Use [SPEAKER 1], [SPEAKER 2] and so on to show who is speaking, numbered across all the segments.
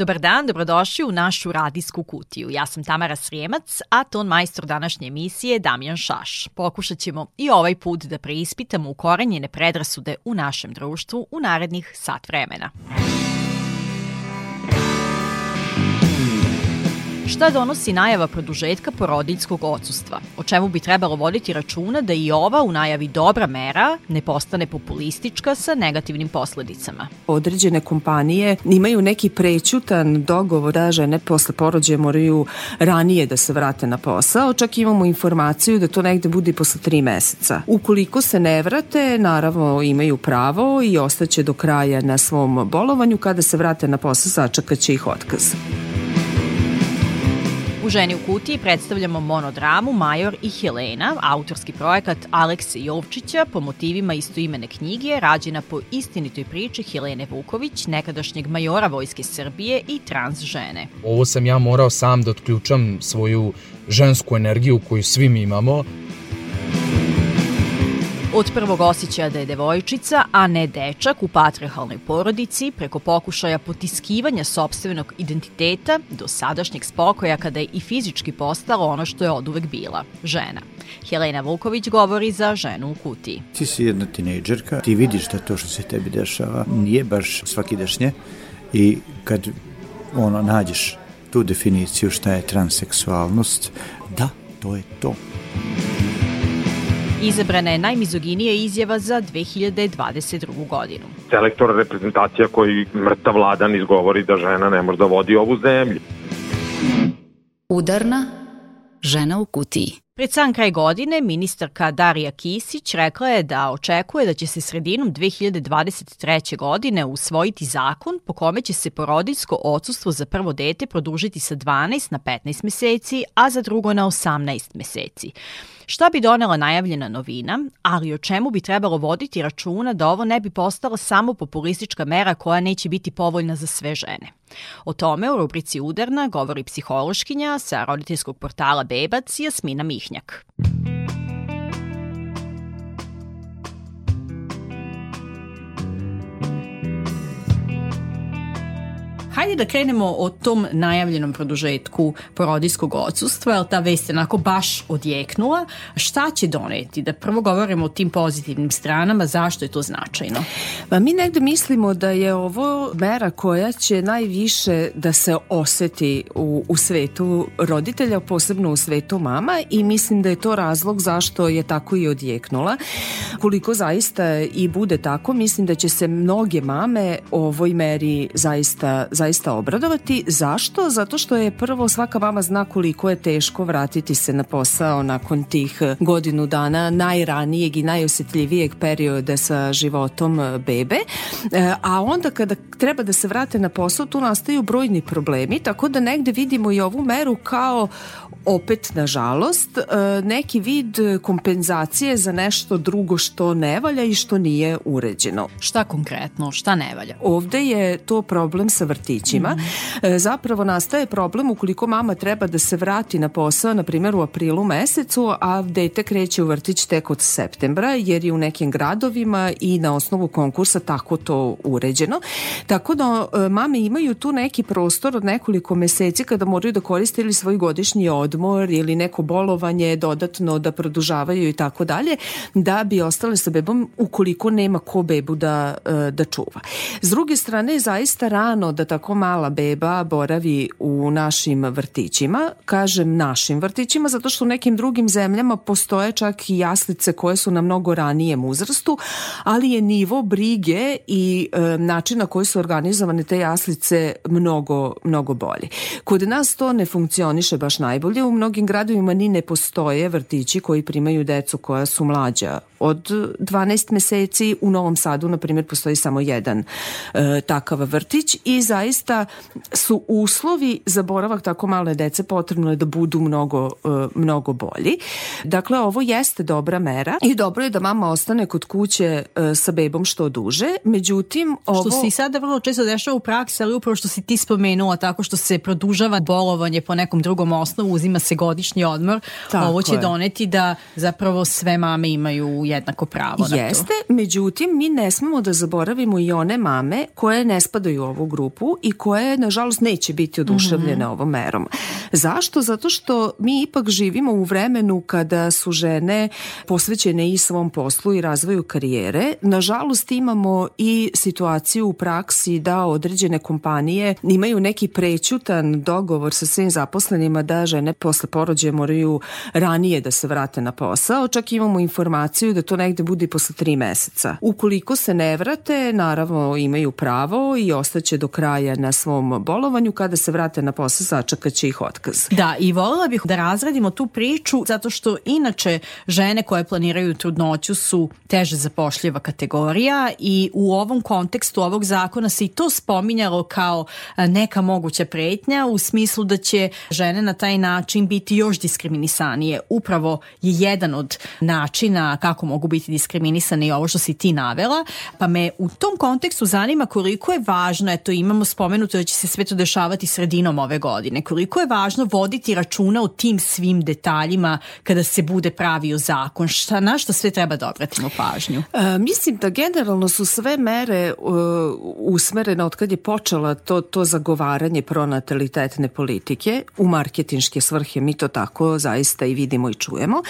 [SPEAKER 1] Dobar dan, dobrodošli u našu radijsku kutiju. Ja sam Tamara Srijemac, a ton majstor današnje emisije je Damjan Šaš. Pokušat ćemo i ovaj put da preispitamo ukorenjene predrasude u našem društvu u narednih sat vremena. Šta donosi najava produžetka porodiljskog odsustva? O čemu bi trebalo voditi računa da i ova u najavi dobra mera ne postane populistička sa negativnim posledicama?
[SPEAKER 2] Određene kompanije imaju neki prećutan dogovor da žene posle porođaja moraju ranije da se vrate na posao, čak imamo informaciju da to negde bude posle tri meseca. Ukoliko se ne vrate, naravno imaju pravo i ostaće do kraja na svom bolovanju, kada se vrate na posao sačekaće ih otkaz.
[SPEAKER 1] Ženi u kutiji predstavljamo monodramu Major i Helena, autorski projekat Alekse Jovčića po motivima istoimene knjige, rađena po istinitoj priči Helene Vuković, nekadašnjeg majora Vojske Srbije i trans žene.
[SPEAKER 3] Ovo sam ja morao sam da otključam svoju žensku energiju koju svi imamo
[SPEAKER 1] Od prvog osjećaja da je devojčica, a ne dečak u patrihalnoj porodici, preko pokušaja potiskivanja sobstvenog identiteta, do sadašnjeg spokoja kada je i fizički postala ono što je oduvek bila, žena. Helena Vuković govori za ženu u kutiji.
[SPEAKER 4] Ti si jedna tinejdžerka, ti vidiš da to što se tebi dešava nije baš svakidašnje i kad ono nađeš tu definiciju šta je transseksualnost, da, to je to.
[SPEAKER 1] Izabrana je najmizoginija izjava za 2022. godinu.
[SPEAKER 5] Selektor reprezentacija koji mrtav vladan izgovori da žena ne može da vodi ovu zemlju.
[SPEAKER 6] Udarna žena u kutiji.
[SPEAKER 1] Pred sam kraj godine, ministarka Darija Kisić rekla je da očekuje da će se sredinom 2023. godine usvojiti zakon po kome će se porodiljsko odsustvo za prvo dete produžiti sa 12 na 15 meseci, a za drugo na 18 meseci. Šta bi donela najavljena novina, ali o čemu bi trebalo voditi računa da ovo ne bi postala samo populistička mera koja neće biti povoljna za sve žene? O tome u rubrici Udarna govori psihološkinja sa roditeljskog portala Bebac Jasmina Mihnjak. Hajde da krenemo o tom najavljenom produžetku porodijskog odsustva, jer ta vest je onako baš odjeknula. Šta će doneti? Da prvo govorimo o tim pozitivnim stranama, zašto je to značajno?
[SPEAKER 2] Pa mi negde mislimo da je ovo mera koja će najviše da se oseti u, u svetu roditelja, posebno u svetu mama i mislim da je to razlog zašto je tako i odjeknula. Koliko zaista i bude tako, mislim da će se mnoge mame ovoj meri zaista, zaista zaista obradovati. Zašto? Zato što je prvo svaka mama zna koliko je teško vratiti se na posao nakon tih godinu dana najranijeg i najosetljivijeg perioda sa životom bebe. E, a onda kada treba da se vrate na posao, tu nastaju brojni problemi, tako da negde vidimo i ovu meru kao opet nažalost e, neki vid kompenzacije za nešto drugo što ne valja i što nije uređeno.
[SPEAKER 1] Šta konkretno, šta ne valja?
[SPEAKER 2] Ovde je to problem sa vrtićima. Mm -hmm. Zapravo nastaje problem ukoliko mama treba da se vrati na posao, na primjer u aprilu mesecu, a dete kreće u vrtić tek od septembra, jer je u nekim gradovima i na osnovu konkursa tako to uređeno. Tako da e, mame imaju tu neki prostor od nekoliko meseci kada moraju da koriste ili svoj godišnji od odmor ili neko bolovanje dodatno da produžavaju i tako dalje, da bi ostale sa bebom ukoliko nema ko bebu da, e, da čuva. S druge strane, zaista rano da tako mala beba boravi u našim vrtićima, kažem našim vrtićima, zato što u nekim drugim zemljama postoje čak i jaslice koje su na mnogo ranijem uzrastu, ali je nivo brige i e, način na koji su organizovane te jaslice mnogo, mnogo bolji. Kod nas to ne funkcioniše baš najbolje, u mnogim gradovima ni ne postoje vrtići koji primaju decu koja su mlađa od 12 meseci. U Novom Sadu, na primjer, postoji samo jedan e, takav vrtić i zaista zaista su uslovi za boravak tako male dece potrebno je da budu mnogo, e, mnogo bolji. Dakle, ovo jeste dobra mera i dobro je da mama ostane kod kuće e, sa bebom što duže, međutim ovo...
[SPEAKER 1] Što se i sada vrlo često dešava u praksi, ali upravo što si ti spomenula tako što se produžava bolovanje po nekom drugom osnovu, uzima se godišnji odmor, tako ovo će je. doneti da zapravo sve mame imaju jednako pravo
[SPEAKER 2] Jeste, na to. Jeste, međutim mi ne smemo da zaboravimo i one mame koje ne spadaju u ovu grupu i koje nažalost neće biti oduševljene mm -hmm. ovom merom. Zašto? Zato što mi ipak živimo u vremenu kada su žene posvećene i svom poslu i razvoju karijere. Nažalost imamo i situaciju u praksi da određene kompanije imaju neki prećutan dogovor sa svim zaposlenima da žene posle porođaja moraju ranije da se vrate na posao. Čak imamo informaciju da to negde bude posle tri meseca. Ukoliko se ne vrate, naravno imaju pravo i ostaće do kraja na svom bolovanju. Kada se vrate na posao, sačekaće ih otkaz.
[SPEAKER 1] Da, i voljela bih da razradimo tu priču zato što inače žene koje planiraju trudnoću su teže zapošljiva kategorija i u ovom kontekstu ovog zakona se i to spominjalo kao neka moguća pretnja u smislu da će žene na taj način biti još diskriminisanije. Upravo je jedan od načina kako mogu biti diskriminisane i ovo što si ti navela, pa me u tom kontekstu zanima koliko je važno, eto imamo spomenuto da će se sve to dešavati sredinom ove godine, koliko je važno voditi računa o tim svim detaljima kada se bude pravio zakon, šta, na šta sve treba da obratimo pažnju?
[SPEAKER 2] E, mislim da generalno su sve mere uh, usmerene od kad je počela to, to zagovaranje pronatalitetne politike u marketinške svrhe, mi to tako zaista i vidimo i čujemo.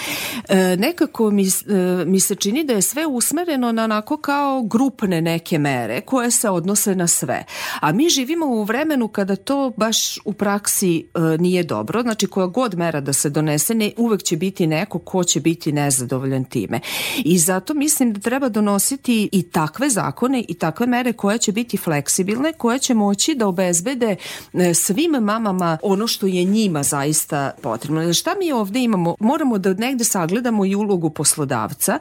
[SPEAKER 2] E, nekako mi, e, mi se čini da je sve usmereno na onako kao grupne neke mere koje se odnose na sve. A mi živimo u vremenu kada to baš u praksi e, nije dobro, znači koja god mera da se donese, ne, uvek će biti neko ko će biti nezadovoljan time. I zato mislim da treba donositi i takve zakone i takve mere koje će biti fleksibilne, koje će moći da obezbede e, svim mamama ono što je njima zaista potrebno. Šta mi ovde imamo? Moramo da negde sagledamo i ulogu poslodavca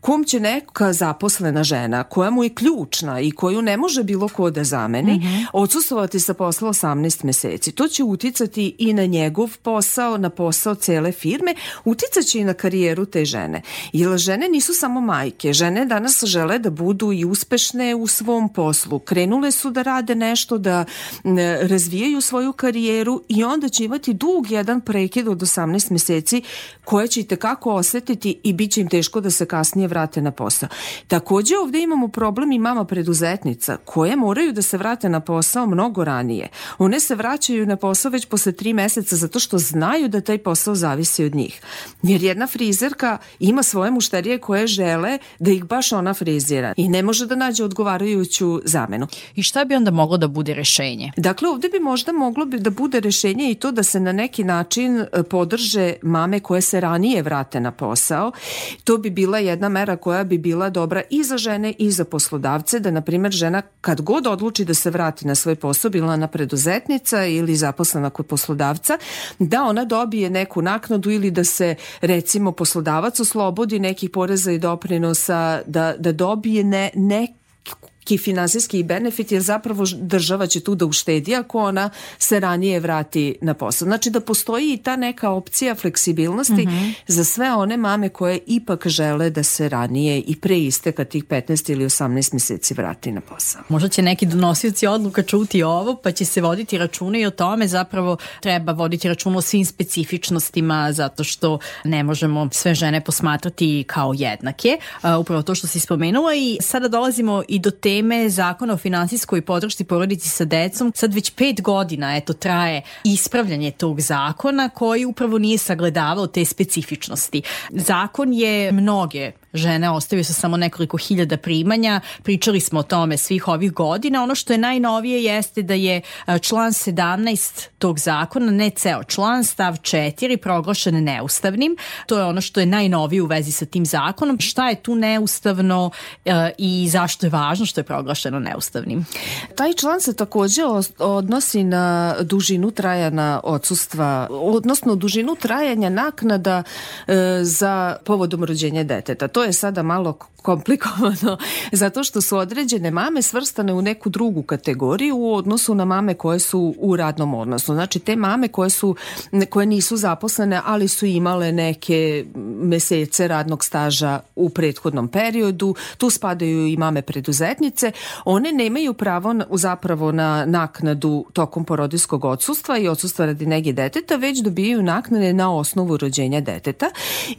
[SPEAKER 2] kom će neka zaposlena žena koja mu je ključna i koju ne može bilo ko da zameni, mm -hmm. Odsustovati sa posla 18 meseci. To će uticati i na njegov posao, na posao cele firme, uticaće i na karijeru te žene. Jer žene nisu samo majke, žene danas žele da budu i uspešne u svom poslu. Krenule su da rade nešto, da razvijaju svoju karijeru i onda će imati dug jedan prekid od 18 meseci koje će i tekako osetiti i bit će im teško da se kasnije vrate na posao. Takođe ovde imamo problem i mama preduzetnica koje moraju da se vrate na posao mnogo ranije. One se vraćaju na posao već posle tri meseca zato što znaju da taj posao zavisi od njih. Jer jedna frizerka ima svoje mušterije koje žele da ih baš ona frizira i ne može da nađe odgovarajuću zamenu.
[SPEAKER 1] I šta bi onda moglo da bude rešenje?
[SPEAKER 2] Dakle, ovde bi možda moglo bi da bude rešenje i to da se na neki način e, podrže mame koje se ranije vrate na posao. To bi bila jedna mera koja bi bila dobra i za žene i za poslodavce, da na primjer žena kad god odluči da se vrati na svoj posao, bila na preduzetnica ili zaposlena kod poslodavca, da ona dobije neku naknadu ili da se recimo poslodavac oslobodi nekih poreza i doprinosa, da, da dobije ne, neki neki finansijski benefit jer zapravo država će tu da uštedi ako ona se ranije vrati na posao. Znači da postoji i ta neka opcija fleksibilnosti mm -hmm. za sve one mame koje ipak žele da se ranije i pre isteka tih 15 ili 18 meseci vrati na posao.
[SPEAKER 1] Možda će neki donosioci odluka čuti ovo pa će se voditi računa i o tome zapravo treba voditi računa o svim specifičnostima zato što ne možemo sve žene posmatrati kao jednake. Upravo to što si spomenula i sada dolazimo i do teme teme zakona o finansijskoj podršci porodici sa decom sad već pet godina eto traje ispravljanje tog zakona koji upravo nije sagledavao te specifičnosti. Zakon je mnoge žene ostaju sa samo nekoliko hiljada primanja. Pričali smo o tome svih ovih godina. Ono što je najnovije jeste da je član 17 tog zakona, ne ceo član, stav 4 proglašen neustavnim. To je ono što je najnovije u vezi sa tim zakonom. Šta je tu neustavno i zašto je važno što je proglašeno neustavnim?
[SPEAKER 2] Taj član se takođe odnosi na dužinu trajana odsustva, odnosno dužinu trajanja naknada e, za povodom rođenja deteta. To to je sada malo komplikovano zato što su određene mame svrstane u neku drugu kategoriju u odnosu na mame koje su u radnom odnosu. Znači te mame koje su koje nisu zaposlene, ali su imale neke mesece radnog staža u prethodnom periodu, tu spadaju i mame preduzetnice, one nemaju pravo na, zapravo na naknadu tokom porodijskog odsustva i odsustva radi nege deteta, već dobijaju naknade na osnovu rođenja deteta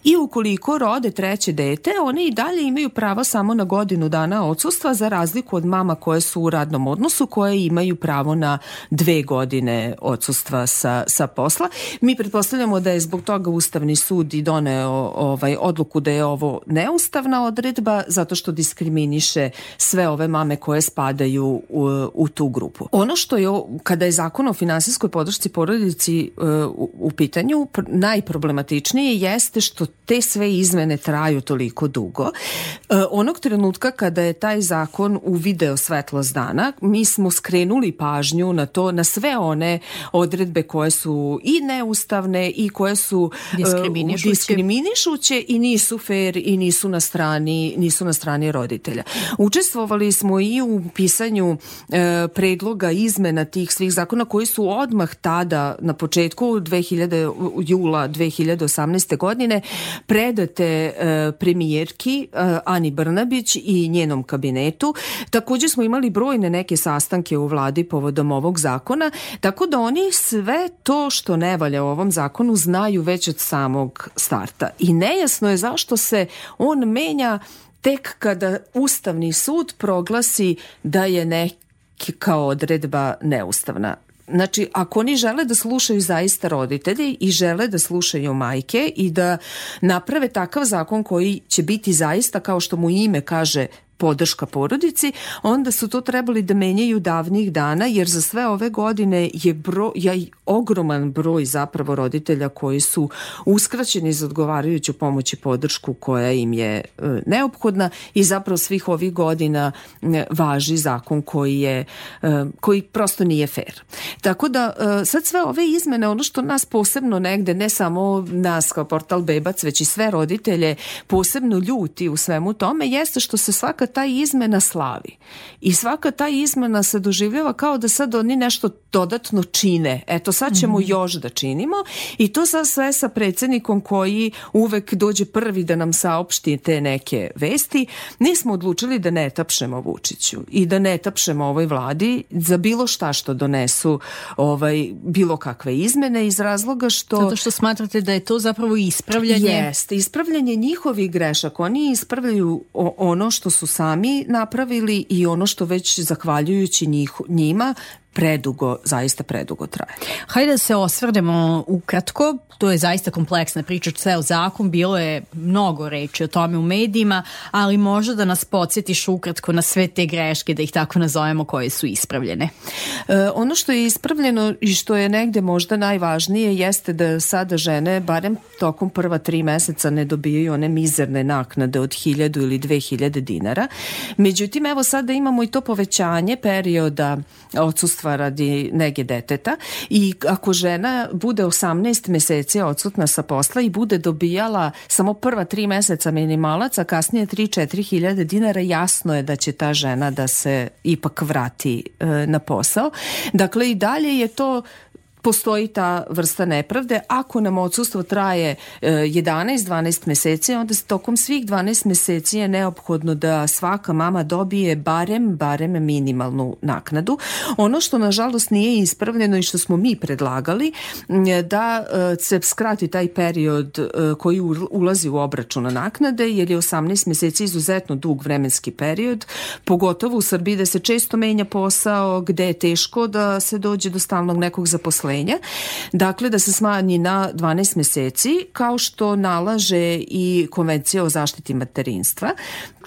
[SPEAKER 2] i ukoliko rode treće dete, one i dalje imaju pravo samo na godinu dana odsustva za razliku od mama koje su u radnom odnosu koje imaju pravo na dve godine odsustva sa, sa posla. Mi pretpostavljamo da je zbog toga Ustavni sud i doneo ovaj, odluku da je ovo neustavna odredba zato što diskriminiše sve ove mame koje spadaju u, u tu grupu. Ono što je, kada je zakon o finansijskoj podršci porodici uh, u, u pitanju, najproblematičnije jeste što te sve izmene traju toliko dugo. E, onog trenutka kada je taj zakon uvideo svetlost dana, mi smo skrenuli pažnju na to, na sve one odredbe koje su i neustavne i koje su
[SPEAKER 1] e, diskriminišuće,
[SPEAKER 2] diskriminišuće i nisu fair i nisu na strani nisu na strani roditelja. Učestvovali smo i u pisanju e, predloga izmena tih svih zakona koji su odmah tada na početku 2000 jula 2018. godine predate e, premijerki e, Ani Brnabić i njenom kabinetu. Takođe smo imali brojne neke sastanke u vladi povodom ovog zakona, tako da oni sve to što ne valja u ovom zakonu znaju već od samog starta. I nejasno je zašto se on menja tek kada Ustavni sud proglasi da je neka odredba neustavna. Znači, ako oni žele da slušaju zaista roditelji i žele da slušaju majke i da naprave takav zakon koji će biti zaista, kao što mu ime kaže, podrška porodici, onda su to trebali da menjaju davnih dana, jer za sve ove godine je bro, ja, ogroman broj zapravo roditelja koji su uskraćeni za odgovarajuću pomoć i podršku koja im je e, neophodna i zapravo svih ovih godina e, važi zakon koji je e, koji prosto nije fair. Tako da sad sve ove izmene, ono što nas posebno negde, ne samo nas kao portal Bebac, već i sve roditelje posebno ljuti u svemu tome, jeste što se svaka ta izmena slavi. I svaka ta izmena se doživljava kao da sad oni nešto dodatno čine. Eto, sad ćemo mm -hmm. još da činimo i to sad sve sa predsednikom koji uvek dođe prvi da nam saopšti te neke vesti. Nismo odlučili da ne tapšemo Vučiću i da ne tapšemo ovoj vladi za bilo šta što donesu ovaj, bilo kakve izmene iz razloga što...
[SPEAKER 1] Zato što smatrate da je to zapravo ispravljanje?
[SPEAKER 2] Jeste, ispravljanje njihovih grešaka. Oni ispravljaju ono što su sami napravili i ono što već zahvaljujući njih, njima predugo, zaista predugo traje.
[SPEAKER 1] Hajde da se osvrnemo ukratko, to je zaista kompleksna priča, ceo zakon, bilo je mnogo reči o tome u medijima, ali možda da nas podsjetiš ukratko na sve te greške, da ih tako nazovemo, koje su ispravljene.
[SPEAKER 2] E, ono što je ispravljeno i što je negde možda najvažnije jeste da sada žene, barem tokom prva tri meseca, ne dobijaju one mizerne naknade od 1000 ili 2000 dinara. Međutim, evo sada imamo i to povećanje perioda odsustva odsustva radi nege deteta i ako žena bude 18 meseci odsutna sa posla i bude dobijala samo prva tri meseca minimalac, a kasnije 3-4 hiljade dinara, jasno je da će ta žena da se ipak vrati e, na posao. Dakle, i dalje je to postoji ta vrsta nepravde. Ako nam odsustvo traje 11-12 meseci, onda tokom svih 12 meseci je neophodno da svaka mama dobije barem, barem minimalnu naknadu. Ono što nažalost nije ispravljeno i što smo mi predlagali, da e, se skrati taj period e, koji ulazi u obračuna naknade, jer je 18 meseci izuzetno dug vremenski period, pogotovo u Srbiji da se često menja posao, gde je teško da se dođe do stalnog nekog zaposlenja zaposlenja. Dakle, da se smanji na 12 meseci, kao što nalaže i konvencija o zaštiti materinstva.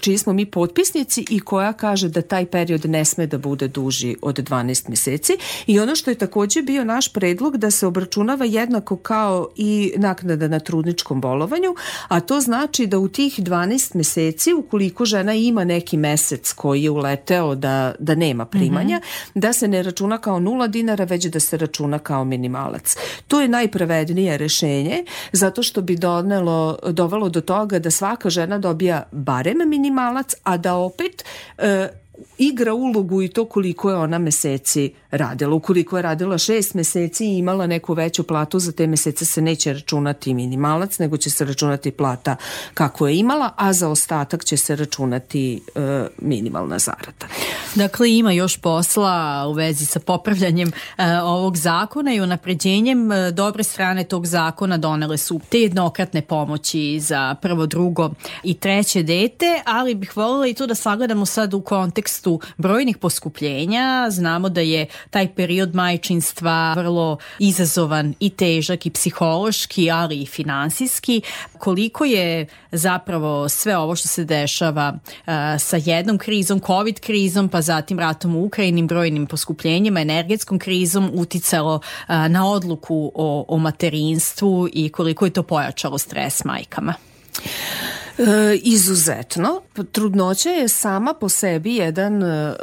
[SPEAKER 2] Čiji smo mi potpisnici i koja kaže da taj period ne sme da bude duži od 12 meseci i ono što je takođe bio naš predlog da se obračunava jednako kao i naknada na trudničkom bolovanju, a to znači da u tih 12 meseci ukoliko žena ima neki mesec koji je uleteo da, da nema primanja, mm -hmm. da se ne računa kao nula dinara, već da se računa kao minimalac. To je najpravednije rešenje zato što bi donelo, dovelo do toga da svaka žena dobija barem minimalac, a da opet e, igra ulogu i to koliko je ona meseci radila. Ukoliko je radila šest meseci i imala neku veću platu, za te mesece se neće računati minimalac, nego će se računati plata kako je imala, a za ostatak će se računati e, minimalna zarada.
[SPEAKER 1] Dakle, ima još posla u vezi sa popravljanjem e, ovog zakona i unapređenjem. E, dobre strane tog zakona donele su te jednokratne pomoći za prvo, drugo i treće dete, ali bih voljela i to da sagledamo sad u kontekstu brojnih poskupljenja. Znamo da je taj period majčinstva vrlo izazovan i težak i psihološki, ali i finansijski. Koliko je zapravo sve ovo što se dešava uh, sa jednom krizom, covid krizom, pa zatim ratom u Ukrajini, brojnim poskupljenjima, energetskom krizom uticalo uh, na odluku o, o materinstvu i koliko je to pojačalo stres majkama?
[SPEAKER 2] E, izuzetno. Trudnoća je sama po sebi jedan e,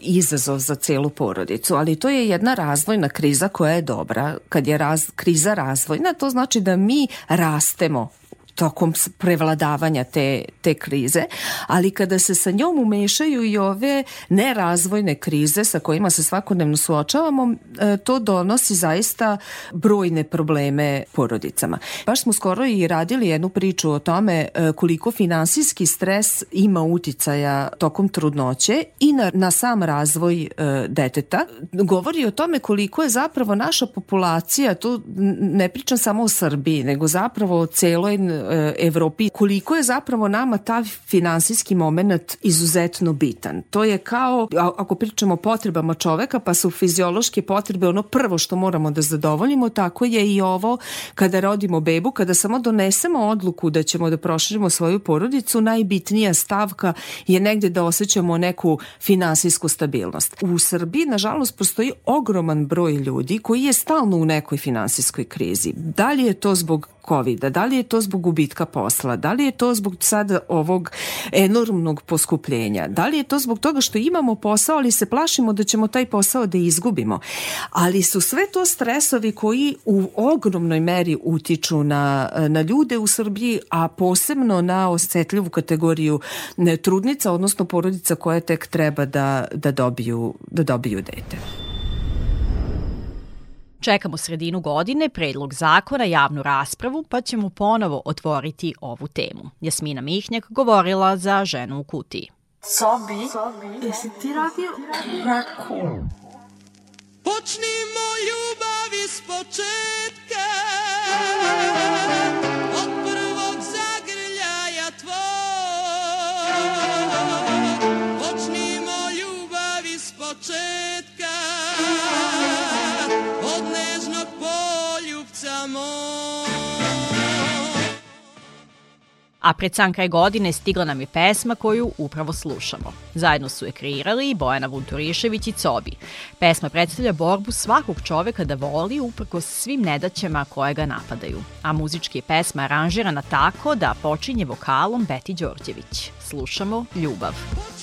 [SPEAKER 2] izazov za celu porodicu, ali to je jedna razvojna kriza koja je dobra. Kad je raz, kriza razvojna, to znači da mi rastemo tokom prevladavanja te, te krize, ali kada se sa njom umešaju i ove nerazvojne krize sa kojima se svakodnevno suočavamo, e, to donosi zaista brojne probleme porodicama. Baš smo skoro i radili jednu priču o tome e, koliko finansijski stres ima uticaja tokom trudnoće i na, na sam razvoj e, deteta. Govori o tome koliko je zapravo naša populacija, tu ne pričam samo o Srbiji, nego zapravo o celoj Evropi, koliko je zapravo nama ta finansijski moment izuzetno bitan. To je kao, ako pričamo o potrebama čoveka, pa su fiziološke potrebe ono prvo što moramo da zadovoljimo, tako je i ovo kada rodimo bebu, kada samo donesemo odluku da ćemo da proširimo svoju porodicu, najbitnija stavka je negde da osjećamo neku finansijsku stabilnost. U Srbiji, nažalost, postoji ogroman broj ljudi koji je stalno u nekoj finansijskoj krizi. Da li je to zbog covid Da li je to zbog gubitka posla? Da li je to zbog sada ovog enormnog poskupljenja? Da li je to zbog toga što imamo posao, ali se plašimo da ćemo taj posao da izgubimo? Ali su sve to stresovi koji u ogromnoj meri utiču na, na ljude u Srbiji, a posebno na osetljivu kategoriju trudnica, odnosno porodica koje tek treba da, da, dobiju, da dobiju dete.
[SPEAKER 1] Čekamo sredinu godine, predlog zakona, javnu raspravu, pa ćemo ponovo otvoriti ovu temu. Jasmina Mihnjak govorila za ženu u kutiji.
[SPEAKER 7] Sobi, Sobi. jesi ti radio raku? Počnimo ljubav iz početka,
[SPEAKER 1] A pred sam kraj godine stigla nam je pesma koju upravo slušamo. Zajedno su je kreirali Bojana Vunturišević i Cobi. Pesma predstavlja borbu svakog čoveka da voli uprkos svim nedaćama koje ga napadaju. A muzički je pesma aranžirana tako da počinje vokalom Beti Đorđević. Slušamo Ljubav.
[SPEAKER 8] Zadnje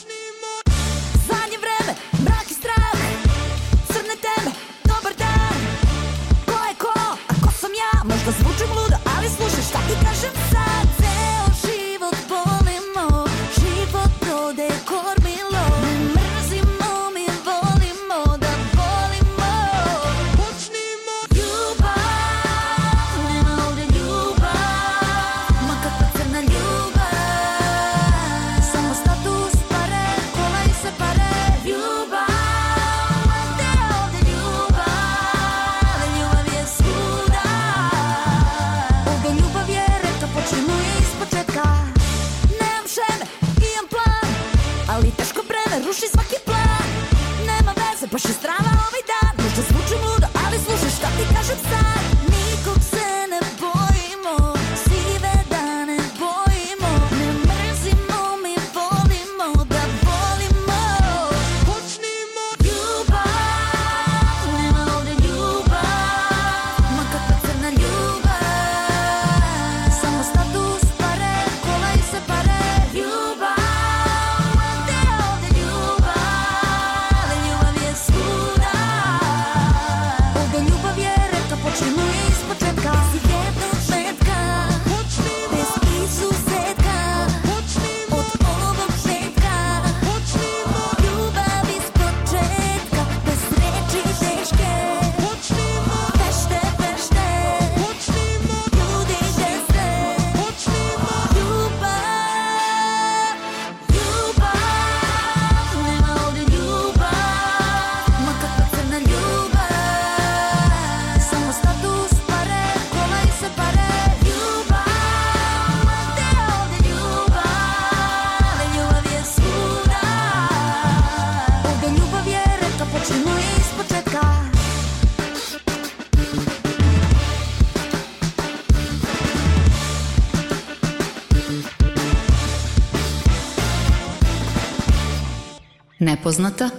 [SPEAKER 6] Nepoznata,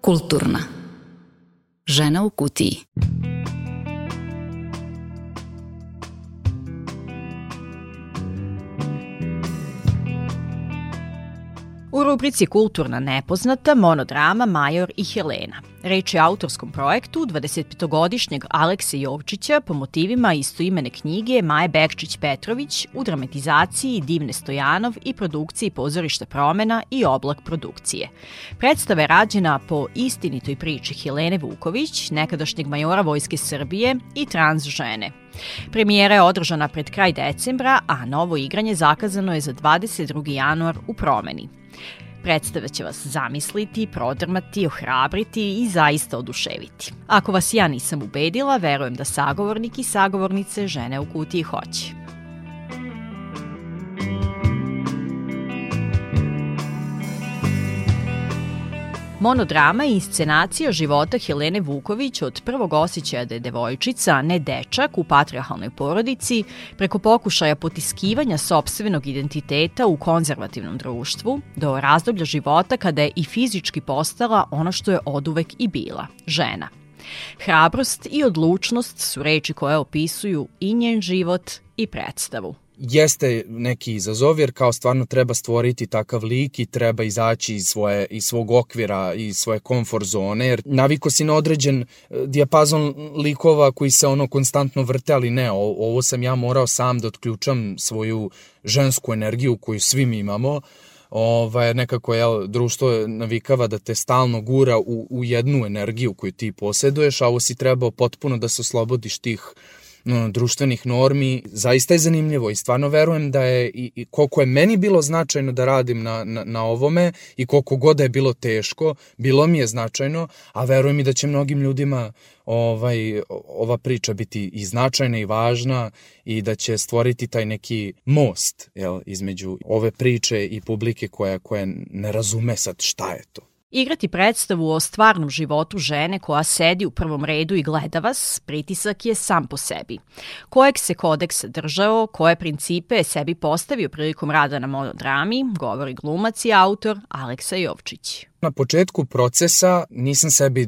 [SPEAKER 6] kulturna. Žena u kutiji.
[SPEAKER 1] Rubrici Kulturna nepoznata monodrama Major i Helena. Reč je o autorskom projektu 25-godišnjeg Alekse Jovčića po motivima istoimene knjige Maje Bekčić-Petrović u dramatizaciji Divne Stojanov i produkciji pozorišta promena i oblak produkcije. Predstava je rađena po istinitoj priči Helene Vuković, nekadašnjeg majora Vojske Srbije i trans žene. Premijera je održana pred kraj decembra, a novo igranje zakazano je za 22. januar u promeni. Predstava će vas zamisliti, prodrmati, ohrabriti i zaista oduševiti. Ako vas ja nisam ubedila, verujem da sagovornik i sagovornice žene u kutiji hoće. Monodrama je inscenacija života Helene Vuković od prvog osjećaja da je devojčica, ne dečak u patriarhalnoj porodici, preko pokušaja potiskivanja sobstvenog identiteta u konzervativnom društvu, do razdoblja života kada je i fizički postala ono što je oduvek i bila, žena. Hrabrost i odlučnost su reči koje opisuju i njen život i predstavu
[SPEAKER 3] jeste neki izazov jer kao stvarno treba stvoriti takav lik i treba izaći iz, svoje, iz svog okvira i svoje komfort zone jer naviko si na određen e, dijapazon likova koji se ono konstantno vrte ali ne, ovo sam ja morao sam da otključam svoju žensku energiju koju svi mi imamo. Ovaj, nekako jel, društvo navikava da te stalno gura u, u jednu energiju koju ti posjeduješ, a ovo si trebao potpuno da se oslobodiš tih uh, društvenih normi, zaista je zanimljivo i stvarno verujem da je i, i koliko je meni bilo značajno da radim na, na, na ovome i koliko god da je bilo teško, bilo mi je značajno, a verujem i da će mnogim ljudima ovaj, ova priča biti i značajna i važna i da će stvoriti taj neki most jel, između ove priče i publike koja, koja ne razume sad šta je to.
[SPEAKER 1] Igrati predstavu o stvarnom životu žene koja sedi u prvom redu i gleda vas, pritisak je sam po sebi. Kojeg se kodeksa držao, koje principe je sebi postavio prilikom rada na monodrami, govori glumac i autor Aleksa Jovčić.
[SPEAKER 3] Na početku procesa nisam sebi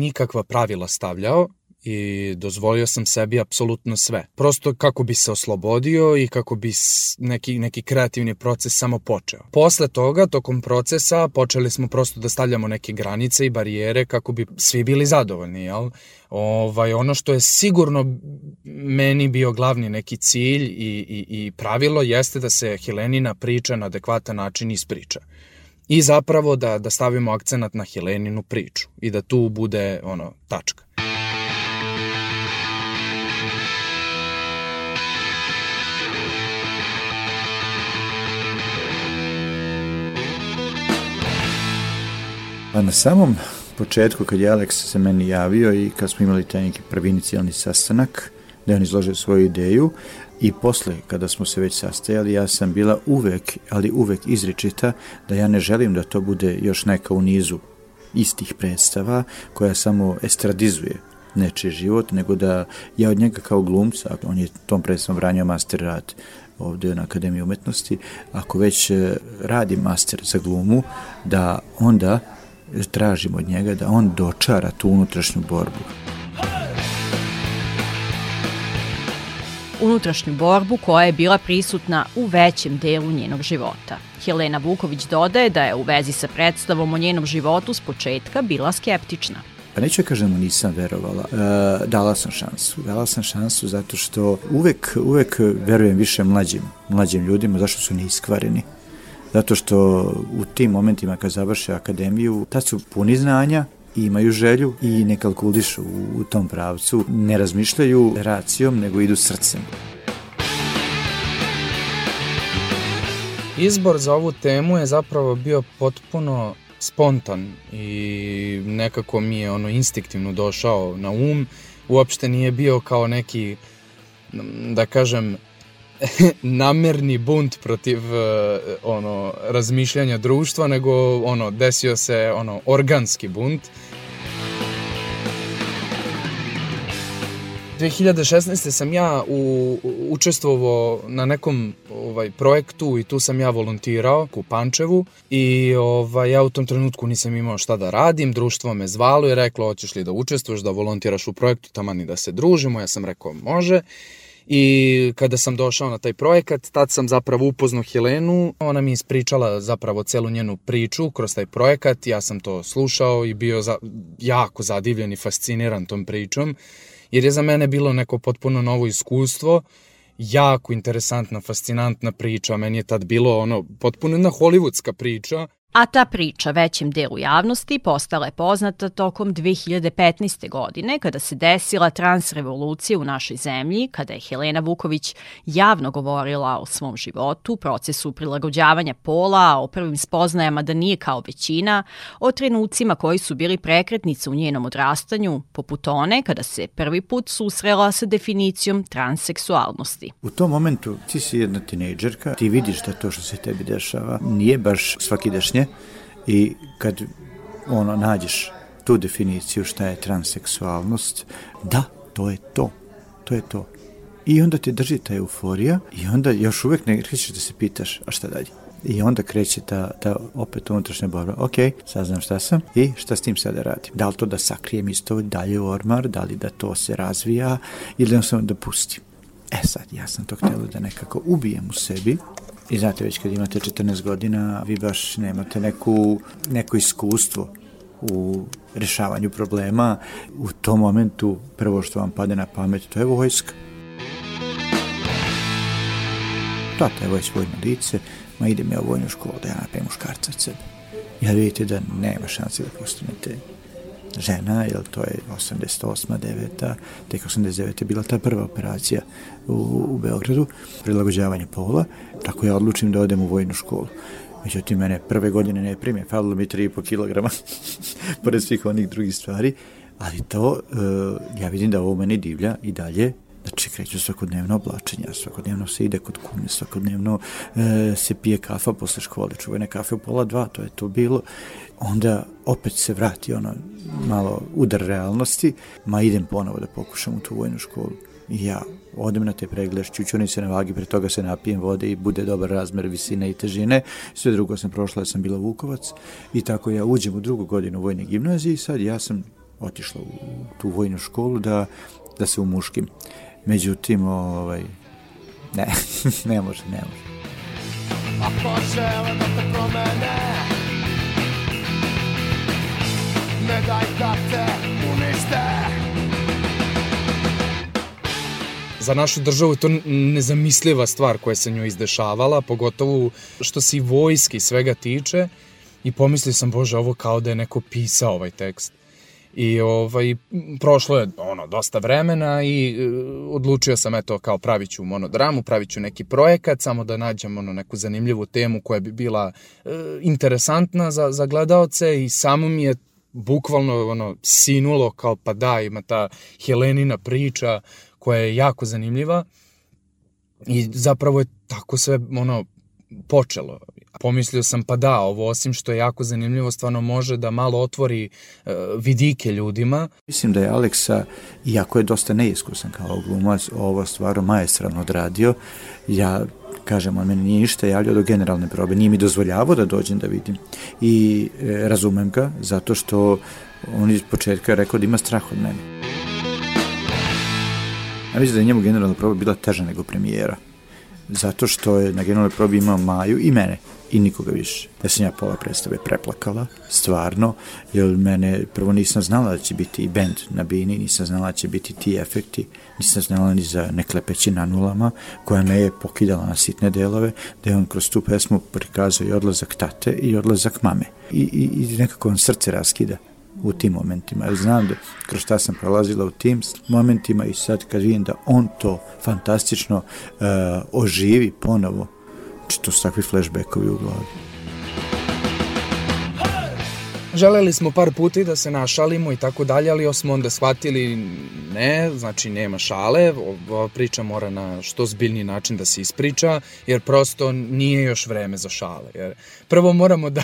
[SPEAKER 3] nikakva pravila stavljao, i dozvolio sam sebi apsolutno sve. Prosto kako bi se oslobodio i kako bi neki, neki kreativni proces samo počeo. Posle toga, tokom procesa, počeli smo prosto da stavljamo neke granice i barijere kako bi svi bili zadovoljni, jel? Ovaj, ono što je sigurno meni bio glavni neki cilj i, i, i pravilo jeste da se Helenina priča na adekvatan način ispriča i zapravo da, da stavimo akcenat na Heleninu priču i da tu bude ono tačka.
[SPEAKER 4] Pa na samom početku kad je Alex se meni javio i kad smo imali taj neki prvi inicijalni sastanak, da je on izložio svoju ideju i posle kada smo se već sastajali ja sam bila uvek, ali uvek izričita da ja ne želim da to bude još neka u nizu istih predstava koja samo estradizuje nečiji život, nego da ja od njega kao glumca, on je tom predstavom branio master rad ovde na Akademiji umetnosti, ako već e, radi master za glumu, da onda tražim od njega da on dočara tu unutrašnju borbu.
[SPEAKER 1] Unutrašnju borbu koja je bila prisutna u većem delu njenog života. Helena Vuković dodaje da je u vezi sa predstavom o njenom životu s početka bila skeptična.
[SPEAKER 4] Pa neću da kažem nisam verovala, e, dala sam šansu. Dala sam šansu zato što uvek, uvek verujem više mlađim, mlađim ljudima, zašto su neiskvareni zato što u tim momentima kad završe akademiju, tad su puni znanja, i imaju želju i ne kalkulišu u, u tom pravcu, ne razmišljaju racijom, nego idu srcem.
[SPEAKER 3] Izbor za ovu temu je zapravo bio potpuno spontan i nekako mi je ono instinktivno došao na um. Uopšte nije bio kao neki, da kažem, namerni bunt protiv uh, ono razmišljanja društva nego ono desio se ono organski bunt 2016. sam ja u, učestvovao na nekom ovaj projektu i tu sam ja volontirao u Pančevu i ovaj, ja u tom trenutku nisam imao šta da radim, društvo me zvalo i reklo hoćeš li da učestvuješ, da volontiraš u projektu, tamani da se družimo, ja sam rekao može I kada sam došao na taj projekat, tad sam zapravo upoznao Helenu. Ona mi ispričala zapravo celu njenu priču kroz taj projekat. Ja sam to slušao i bio za, jako zadivljen i fasciniran tom pričom. Jer je za mene bilo neko potpuno novo iskustvo jako interesantna, fascinantna priča. Meni je tad bilo ono potpuno jedna hollywoodska priča
[SPEAKER 1] a ta priča većem delu javnosti postala je poznata tokom 2015. godine kada se desila transrevolucija u našoj zemlji, kada je Helena Vuković javno govorila o svom životu, procesu prilagođavanja pola, o prvim spoznajama da nije kao većina, o trenucima koji su bili prekretnice u njenom odrastanju, poput one kada se prvi put susrela sa definicijom transseksualnosti.
[SPEAKER 4] U tom momentu ti si jedna tinejdžerka, ti vidiš da to što se tebi dešava nije baš svakidašnje, i kad ono nađeš tu definiciju šta je transseksualnost, da, to je to. To je to. I onda te drži ta euforija i onda još uvek ne krećeš da se pitaš, a šta dalje? I onda kreće ta, ta opet unutrašnja borba. Ok, saznam šta sam i šta s tim sada radim. Da li to da sakrijem isto dalje u ormar, da li da to se razvija ili da samo da pustim. E sad, ja sam to htjela da nekako ubijem u sebi I znate, već kad imate 14 godina, vi baš nemate neku, neko iskustvo u rešavanju problema. U tom momentu prvo što vam pade na pamet, to je vojska. Tata je već vojno lice, ma idem ja u vojnu školu da ja napravim muškarca od sebe. Ja vidite da nema šanse da postanete žena, jer to je 88. 9. tek 89. je bila ta prva operacija u, u Beogradu, prilagođavanje pola, tako ja odlučim da odem u vojnu školu. Međutim, mene prve godine ne prime, falilo mi 3,5 kg, pored svih onih drugih stvari, ali to, uh, ja vidim da ovo meni divlja i dalje, Znači, kreću svakodnevno oblačenja, svakodnevno se ide kod kume, svakodnevno e, se pije kafa posle škole, čuvene kafe u pola dva, to je to bilo. Onda opet se vrati ono malo udar realnosti, ma idem ponovo da pokušam u tu vojnu školu. I ja odem na te pregled, čučunim se na vagi, pre toga se napijem vode i bude dobar razmer visine i težine. Sve drugo sam prošla, ja sam bila Vukovac i tako ja uđem u drugu godinu vojne gimnazije i sad ja sam otišla u tu vojnu školu da, da se umuškim. Međutim, ovaj, ne, ne može, ne može. Ako žele da te promene, ne daj da te unište.
[SPEAKER 3] Za našu državu je to nezamisliva stvar koja se njoj izdešavala, pogotovo što se i vojski svega tiče i pomislio sam, bože, ovo kao da je neko pisao ovaj tekst. I ovaj, prošlo je ono, dosta vremena i e, odlučio sam eto kao pravit ću monodramu, pravit ću neki projekat, samo da nađem ono, neku zanimljivu temu koja bi bila e, interesantna za, za gledaoce i samo mi je bukvalno ono, sinulo kao pa da, ima ta Helenina priča koja je jako zanimljiva i zapravo je tako sve ono, počelo. Pomislio sam pa da, ovo osim što je jako zanimljivo, stvarno može da malo otvori e, vidike ljudima.
[SPEAKER 4] Mislim da je Aleksa, iako je dosta neiskusan kao glumac, ovo stvarno majestralno odradio. Ja kažem, on meni nije ništa javljao do generalne probe, nije mi dozvoljavao da dođem da vidim. I e, razumem ga, zato što on iz početka je rekao da ima strah od mene. Ja mislim da je njemu generalna proba bila teža nego premijera zato što je na generalnoj probi imao Maju i mene i nikoga više. Da sam ja pola predstave preplakala, stvarno, jer mene prvo nisam znala da će biti i band na bini, nisam znala da će biti ti efekti, nisam znala ni za neklepeći na nulama, koja me je pokidala na sitne delove, da je on kroz tu pesmu prikazao i odlazak tate i odlazak mame. I, i, i nekako on srce raskida u tim momentima. Jer znam da kroz šta sam prolazila u tim momentima i sad kad vidim da on to fantastično uh, oživi ponovo, znači to su takvi flashbackovi u glavi.
[SPEAKER 3] Želeli smo par puta i da se našalimo i tako dalje, ali smo onda shvatili ne, znači nema šale, ova priča mora na što zbiljni način da se ispriča, jer prosto nije još vreme za šale. Jer prvo moramo da,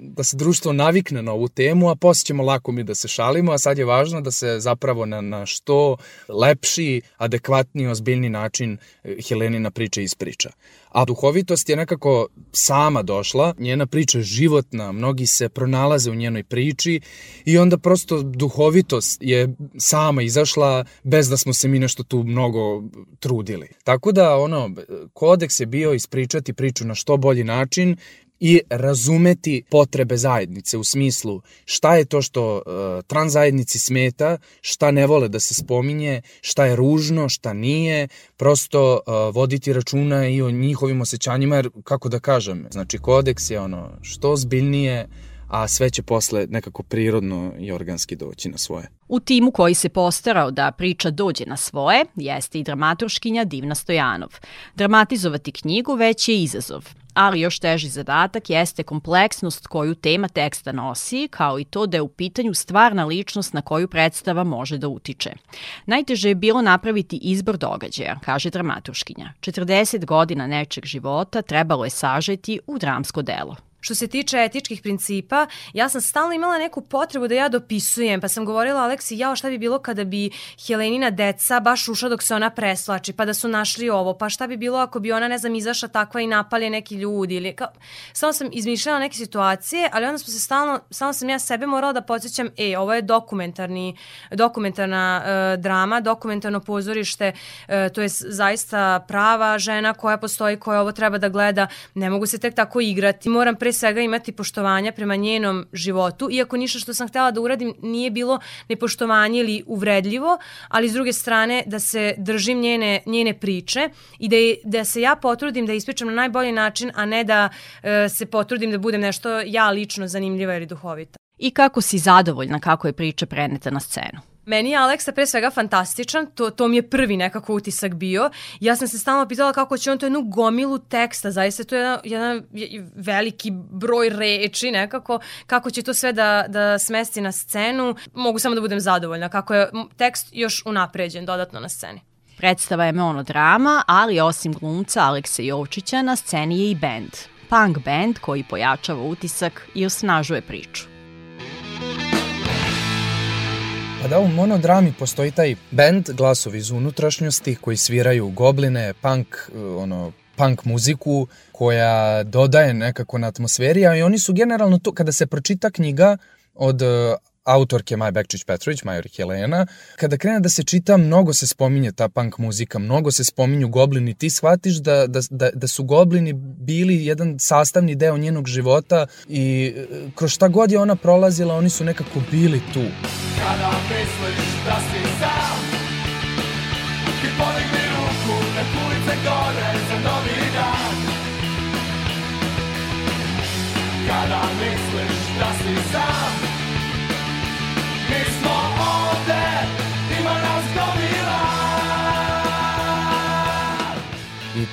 [SPEAKER 3] da se društvo navikne na ovu temu, a posle ćemo lako mi da se šalimo, a sad je važno da se zapravo na, na što lepši, adekvatniji, ozbiljni način eh, Helenina priča ispriča. A duhovitost je nekako sama došla, njena priča je životna, mnogi se pronalaze u njenoj priči i onda prosto duhovitost je sama izašla bez da smo se mi nešto tu mnogo trudili. Tako da ono, kodeks je bio ispričati priču na što bolji način i razumeti potrebe zajednice u smislu šta je to što uh, trans zajednici smeta, šta ne vole da se spominje, šta je ružno, šta nije, prosto uh, voditi računa i o njihovim osjećanjima, jer kako da kažem, znači kodeks je ono što zbiljnije, a sve će posle nekako prirodno i organski doći na svoje.
[SPEAKER 1] U timu koji se postarao da priča dođe na svoje jeste i dramaturškinja Divna Stojanov. Dramatizovati knjigu već je izazov, ali još teži zadatak jeste kompleksnost koju tema teksta nosi, kao i to da je u pitanju stvarna ličnost na koju predstava može da utiče. Najteže je bilo napraviti izbor događaja, kaže dramaturškinja. 40 godina nečeg života trebalo je sažeti u dramsko delo.
[SPEAKER 9] Što se tiče etičkih principa, ja sam stalno imala neku potrebu da ja dopisujem, pa sam govorila Aleksi, jao šta bi bilo kada bi Helenina deca baš ušla dok se ona preslači, pa da su našli ovo, pa šta bi bilo ako bi ona, ne znam, izašla takva i napalje neki ljudi? Ili kao, samo sam izmišljala neke situacije, ali onda smo se stalno, stalno sam ja sebe morala da podsjećam, e, ovo je dokumentarni, dokumentarna uh, drama, dokumentarno pozorište, uh, to je zaista prava žena koja postoji, koja ovo treba da gleda, ne mogu se tek tako igrati, moram pre svega imati poštovanja prema njenom životu, iako ništa što sam htela da uradim nije bilo nepoštovanje ili uvredljivo, ali s druge strane da se držim njene, njene priče i da, je, da se ja potrudim da ispričam na najbolji način, a ne da e, se potrudim da budem nešto ja lično zanimljiva ili duhovita.
[SPEAKER 1] I kako si zadovoljna kako je priča preneta na scenu?
[SPEAKER 9] Meni je Aleksa pre svega fantastičan, to, to mi je prvi nekako utisak bio. Ja sam se stalno pitala kako će on to jednu gomilu teksta, zaista to je jedan, jedan veliki broj reči nekako, kako će to sve da, da smesti na scenu. Mogu samo da budem zadovoljna kako je tekst još unapređen dodatno na sceni.
[SPEAKER 1] Predstava je monodrama, ali osim glumca Aleksa Jovčića na sceni je i band. Punk band koji pojačava utisak i osnažuje priču.
[SPEAKER 3] Pa da, u monodrami postoji taj band glasovi iz unutrašnjosti koji sviraju gobline, punk, ono, punk muziku koja dodaje nekako na atmosferi, a i oni su generalno to, kada se pročita knjiga od autorke Maja Bekčić Petrović, Major Helena. Kada krene da se čita, mnogo se spominje ta punk muzika, mnogo se spominju goblini. Ti shvatiš da, da, da, da su goblini bili jedan sastavni deo njenog života i e, kroz šta god je ona prolazila, oni su nekako bili tu. Kada misliš da si sam. Kada misliš da si sam,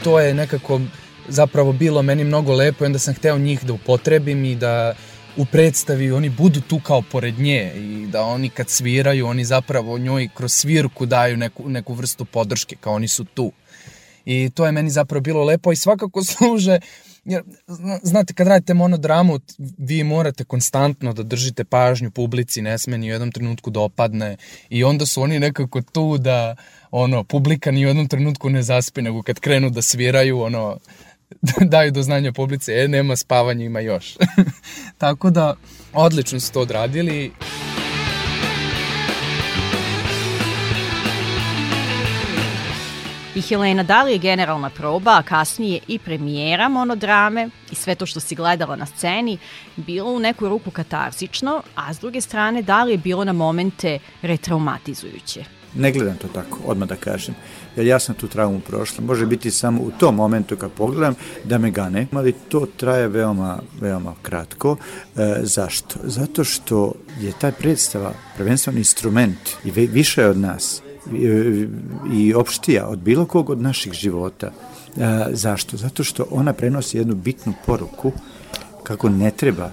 [SPEAKER 3] to je nekako zapravo bilo meni mnogo lepo i onda sam hteo njih da upotrebim i da u predstavi oni budu tu kao pored nje i da oni kad sviraju, oni zapravo njoj kroz svirku daju neku, neku vrstu podrške, kao oni su tu. I to je meni zapravo bilo lepo i svakako služe Jer, znate, kad radite monodramu, vi morate konstantno da držite pažnju publici, ne sme ni u jednom trenutku da opadne i onda su oni nekako tu da, ono, publika ni u jednom trenutku ne zaspi, nego kad krenu da sviraju, ono, daju do znanja publice, e, nema spavanja, ima još. Tako da, odlično su to odradili.
[SPEAKER 1] I Helena, da li je generalna proba, a kasnije i premijera monodrame i sve to što si gledala na sceni bilo u neku ruku katarzično, a s druge strane da li je bilo na momente retraumatizujuće?
[SPEAKER 4] Ne gledam to tako, odmah da kažem, jer ja sam tu traumu prošla. Može biti samo u tom momentu kad pogledam da me gane, ali to traje veoma, veoma kratko. E, zašto? Zato što je taj predstava prvenstveno instrument i više od nas i opštija od bilo kog od naših života. A, zašto? Zato što ona prenosi jednu bitnu poruku kako ne treba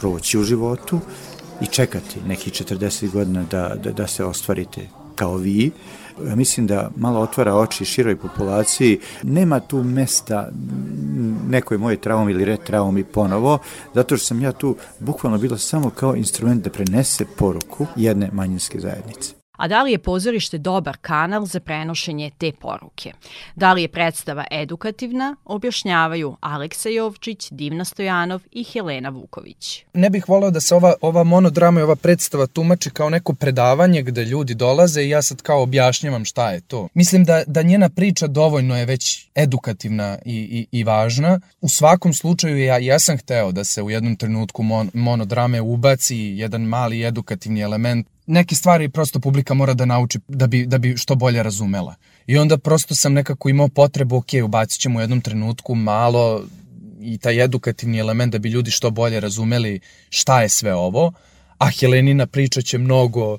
[SPEAKER 4] proći u životu i čekati nekih 40 godina da, da, da se ostvarite kao vi, ja mislim da malo otvara oči široj populaciji. Nema tu mesta nekoj moje traumi ili retraumi ponovo, zato što sam ja tu bukvalno bila samo kao instrument da prenese poruku jedne manjinske zajednice
[SPEAKER 1] a da li je pozorište dobar kanal za prenošenje te poruke. Da li je predstava edukativna, objašnjavaju Aleksa Jovčić, Divna Stojanov i Helena Vuković.
[SPEAKER 3] Ne bih voleo da se ova, ova monodrama i ova predstava tumači kao neko predavanje gde ljudi dolaze i ja sad kao objašnjavam šta je to. Mislim da, da njena priča dovoljno je već edukativna i, i, i važna. U svakom slučaju ja, ja sam hteo da se u jednom trenutku mon, monodrame ubaci jedan mali edukativni element neke stvari prosto publika mora da nauči da bi, da bi što bolje razumela. I onda prosto sam nekako imao potrebu, ok, ubacit ćemo u jednom trenutku malo i taj edukativni element da bi ljudi što bolje razumeli šta je sve ovo, a Helenina priča će mnogo uh,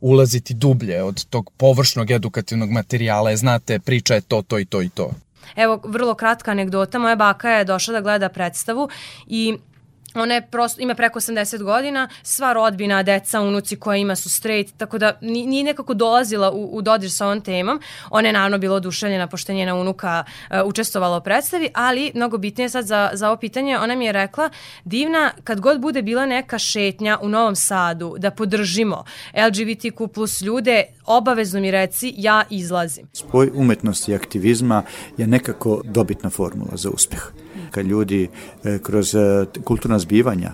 [SPEAKER 3] ulaziti dublje od tog površnog edukativnog materijala, je, znate, priča je to, to i to i to.
[SPEAKER 9] Evo, vrlo kratka anegdota, moja baka je došla da gleda predstavu i ona je prosto, ima preko 80 godina, sva rodbina, deca, unuci koja ima su straight, tako da nije nekako dolazila u, u dodir sa ovom temom. Ona je naravno bila oduševljena pošto njena unuka uh, učestvovala u predstavi, ali mnogo bitnije sad za, za ovo pitanje, ona mi je rekla, divna, kad god bude bila neka šetnja u Novom Sadu, da podržimo LGBTQ plus ljude, obavezno mi reci, ja izlazim.
[SPEAKER 4] Spoj umetnosti i aktivizma je nekako dobitna formula za uspeh kad ljudi e, kroz e, kulturna zbivanja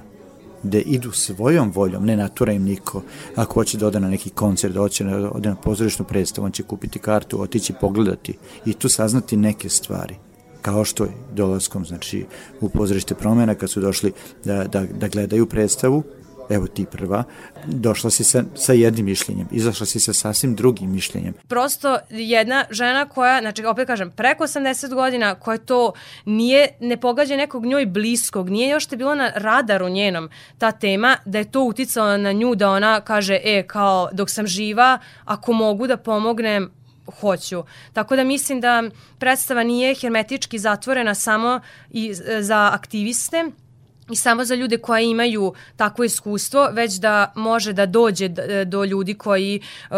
[SPEAKER 4] gde idu svojom voljom, ne natura im niko. Ako hoće da ode na neki koncert, da hoće da ode na pozorišnu predstavu, on će kupiti kartu, otići pogledati i tu saznati neke stvari kao što je dolaskom znači, u pozorište promena kad su došli da, da, da gledaju predstavu evo ti prva, došla si sa, sa jednim mišljenjem, izašla si sa sasvim drugim mišljenjem.
[SPEAKER 9] Prosto jedna žena koja, znači opet kažem, preko 80 godina, koja to nije, ne pogađa nekog njoj bliskog, nije još te bilo na radaru njenom ta tema, da je to uticalo na nju, da ona kaže, e, kao, dok sam živa, ako mogu da pomognem, hoću. Tako da mislim da predstava nije hermetički zatvorena samo i za aktiviste, i samo za ljude koji imaju takvo iskustvo, već da može da dođe do ljudi koji uh,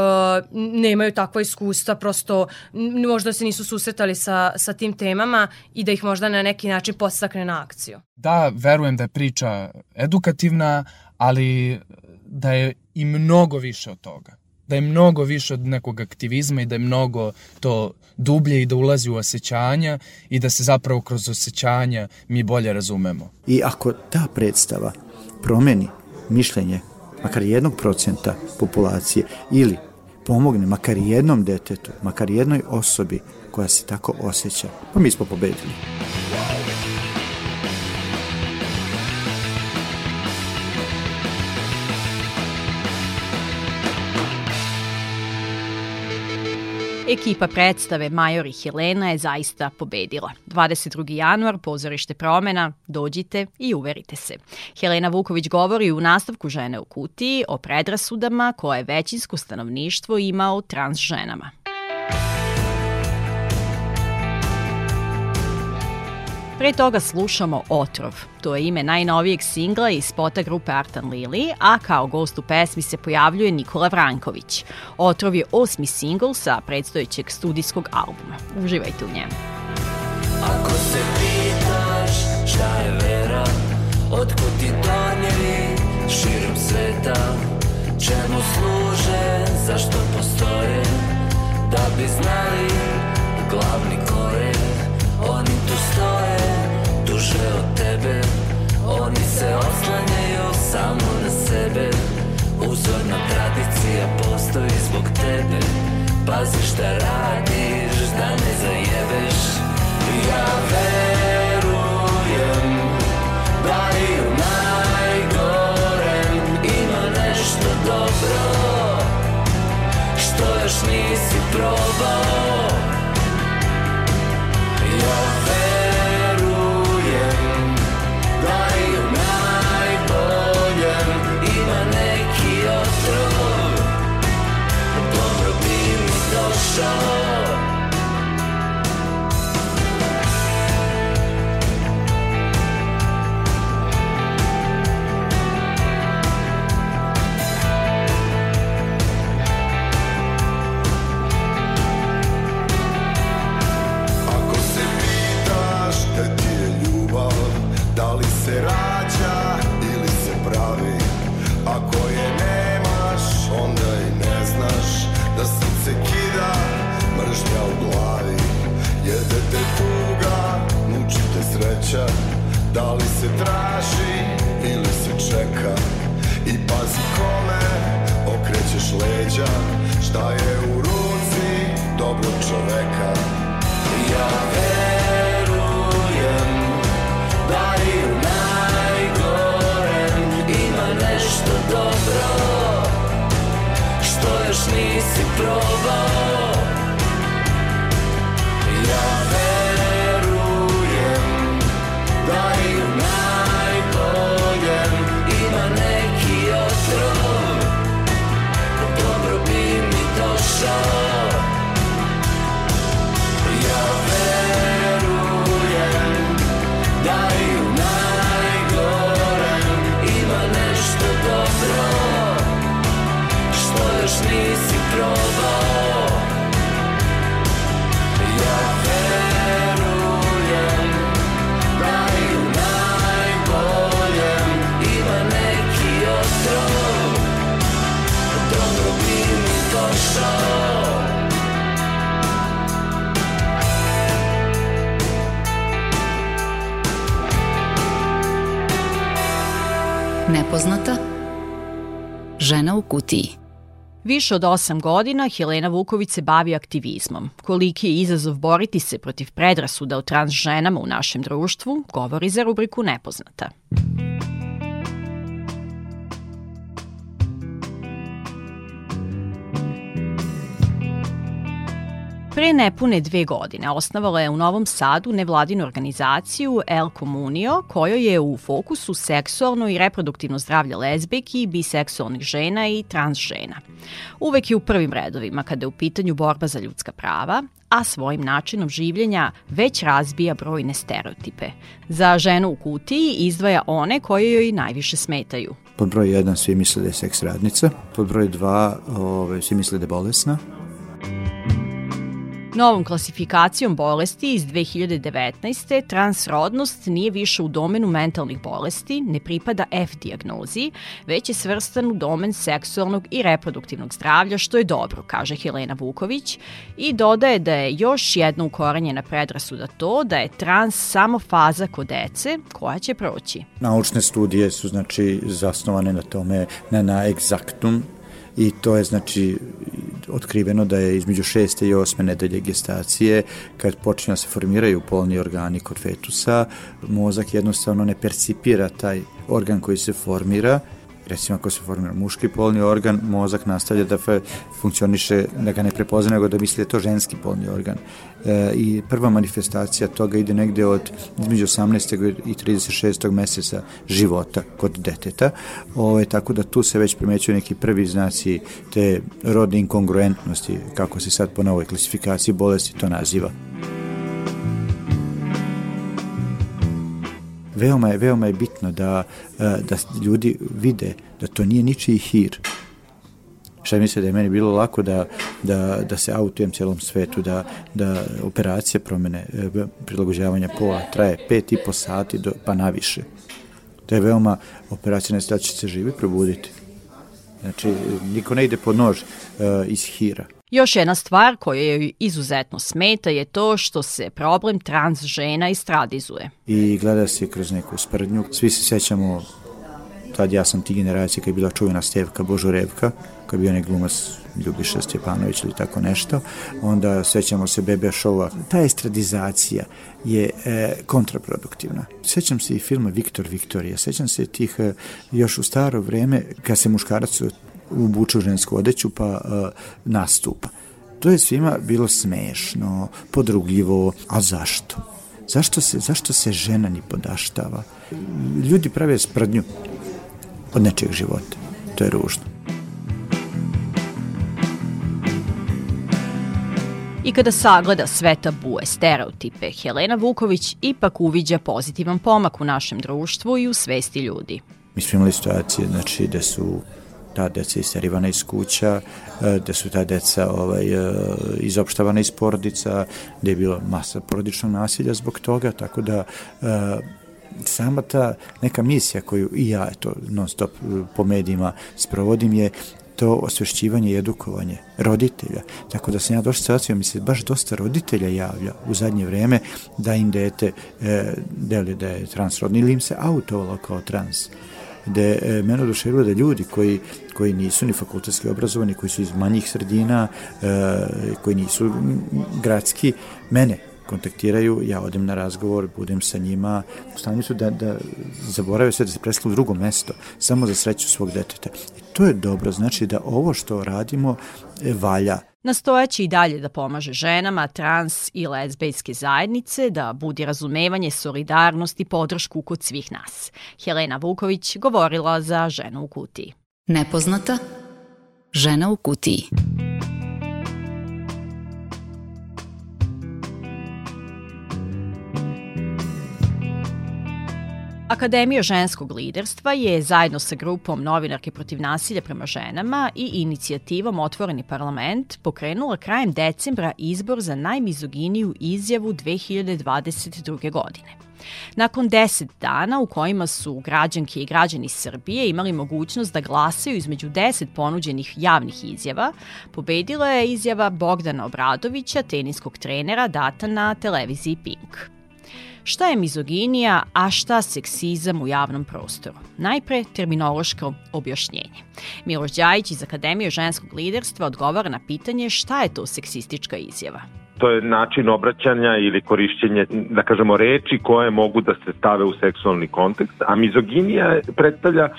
[SPEAKER 9] nemaju takvo iskustva, prosto možda se nisu susretali sa, sa tim temama i da ih možda na neki način postakne na akciju.
[SPEAKER 3] Da, verujem da je priča edukativna, ali da je i mnogo više od toga da je mnogo više od nekog aktivizma i da je mnogo to dublje i da ulazi u osjećanja i da se zapravo kroz osjećanja mi bolje razumemo.
[SPEAKER 4] I ako ta predstava promeni mišljenje makar jednog procenta populacije ili pomogne makar jednom detetu, makar jednoj osobi koja se tako osjeća, pa mi smo pobedili.
[SPEAKER 1] Ekipa predstave Major i Helena je zaista pobedila. 22. januar, pozorište promena, dođite i uverite se. Helena Vuković govori u nastavku Žene u kutiji o predrasudama koje većinsko stanovništvo ima o trans ženama. Pre toga slušamo Otrov. To je ime najnovijeg singla iz spota grupe Artan Lili, a kao gost u pesmi se pojavljuje Nikola Vranković. Otrov je osmi singl sa predstojećeg studijskog albuma. Uživajte u njemu.
[SPEAKER 10] Ako se pitaš šta je vera, otkud ti tornjevi širom sveta, čemu služe, zašto postoje, da bi znali glavni oni tu stoje duže od tebe. Oni se oslanjaju samo na sebe. Uzorna tradicija postoji zbog tebe. Pazi šta radiš, da ne zajebeš. Ja verujem da i u najgorem Ima nešto dobro. Što još nisi probao Ja Jede te tuga, muči te
[SPEAKER 11] sreća. Da li se traži ili se čeka? I pazi kome okrećeš leđa. Šta je u ruci dobro čoveka?
[SPEAKER 10] Ja verujem da i u najgorem Ima nešto dobro. Što još nisi probao? Ja verujem
[SPEAKER 6] Nepoznata žena u kutiji.
[SPEAKER 1] Više od osam godina Helena Vuković se bavi aktivizmom. Koliki je izazov boriti se protiv predrasuda o trans ženama u našem društvu, govori za rubriku Nepoznata. Pre nepune dve godine osnovala je u Novom Sadu nevladinu organizaciju El Comunio, kojoj je u fokusu seksualno i reproduktivno zdravlje lezbijki, biseksualnih žena i trans žena. Uvek je u prvim redovima kada je u pitanju borba za ljudska prava, a svojim načinom življenja već razbija brojne stereotipe. Za ženu u kutiji izdvaja one koje joj najviše smetaju.
[SPEAKER 4] Pod broj 1 svi misle da je seks radnica, pod broj 2 ove, svi misle da je bolesna,
[SPEAKER 1] Novom klasifikacijom bolesti iz 2019. transrodnost nije više u domenu mentalnih bolesti, ne pripada F dijagnozi, već je svrstan u domen seksualnog i reproduktivnog zdravlja, što je dobro, kaže Helena Vuković, i dodaje da je još jedna ukoranjena predrasuda to da je trans samo faza kod dece koja će proći.
[SPEAKER 4] Naučne studije su znači zasnovane na tome, na, na egzaktum i to je znači otkriveno da je između šeste i osme nedelje gestacije kad počinju da se formiraju polni organi kod fetusa, mozak jednostavno ne percipira taj organ koji se formira recimo ako se formira muški polni organ, mozak nastavlja da funkcioniše, da ga ne prepozna, nego da misli da je to ženski polni organ. E, I prva manifestacija toga ide negde od između 18. i 36. meseca života kod deteta, Ove, tako da tu se već primećuju neki prvi znaci te rodne inkongruentnosti, kako se sad po novoj klasifikaciji bolesti to naziva. Veoma je, veoma je bitno da, e, da ljudi vide da to nije ničiji hir. Šta misle da je meni bilo lako da, da, da se autujem cijelom svetu, da, da operacija promene e, prilagođavanja pola traje pet i po sati do, pa naviše. To je veoma operacija da će se živi probuditi. Znači, niko ne ide pod nož uh, iz hira.
[SPEAKER 1] Još jedna stvar koja joj izuzetno smeta je to što se problem trans žena istradizuje.
[SPEAKER 4] I gleda se kroz neku sprdnju. Svi se sećamo, tad ja sam ti generacije kad je bila čuvena Stevka Božurevka, koji je bio nek glumac Ljubiša Stjepanović ili tako nešto, onda sećamo se Bebe šova. Ta estradizacija je e, kontraproduktivna. Sećam se i filma Viktor Viktorija, sećam se tih e, još u staro vreme kad se muškarac u žensku odeću pa uh, nastupa. To je svima bilo smešno, podrugljivo, a zašto? Zašto se, zašto se žena ni podaštava? Ljudi prave sprdnju od nečeg života. To je ružno.
[SPEAKER 1] I kada sagleda sve tabue, stereotipe, Helena Vuković ipak uviđa pozitivan pomak u našem društvu i u svesti ljudi.
[SPEAKER 4] Mi smo imali situacije, znači, da su ta deca isterivana iz kuća, e, gde su ta deca ovaj, e, izopštavana iz porodica, gde je bilo masa porodičnog nasilja zbog toga, tako da e, sama ta neka misija koju i ja eto, non stop po medijima sprovodim je to osvešćivanje i edukovanje roditelja. Tako da sam ja došao situaciju, mi se baš dosta roditelja javlja u zadnje vreme da im dete e, deli da je transrodni ili im se autovalo kao trans da je mene oduševilo da ljudi koji, koji nisu ni fakultetski obrazovani, koji su iz manjih sredina, e, koji nisu gradski, mene kontaktiraju, ja odem na razgovor, budem sa njima, u stanju su da, da zaborave sve, da se preslu u drugo mesto, samo za sreću svog deteta. I to je dobro, znači da ovo što radimo e, valja.
[SPEAKER 1] Nastojaći i dalje da pomaže ženama, trans i lezbejske zajednice, da budi razumevanje, solidarnost i podršku kod svih nas. Helena Vuković govorila za ženu u kutiji.
[SPEAKER 6] Nepoznata žena u kutiji.
[SPEAKER 1] Akademija ženskog liderstva je zajedno sa grupom novinarke protiv nasilja prema ženama i inicijativom Otvoreni parlament pokrenula krajem decembra izbor za najmizoginiju izjavu 2022. godine. Nakon 10 dana u kojima su građanke i građani Srbije imali mogućnost da glasaju između 10 ponuđenih javnih izjava, pobedila je izjava Bogdana Obradovića, teniskog trenera, data na televiziji Pink. Šta je mizoginija, a šta seksizam u javnom prostoru? Najpre terminološko objašnjenje. Miloš Đajić iz Akademije ženskog liderstva odgovara na pitanje šta je to seksistička izjava.
[SPEAKER 5] To je način obraćanja ili korišćenje, da kažemo, reči koje mogu da se stave u seksualni kontekst, a mizoginija predstavlja e,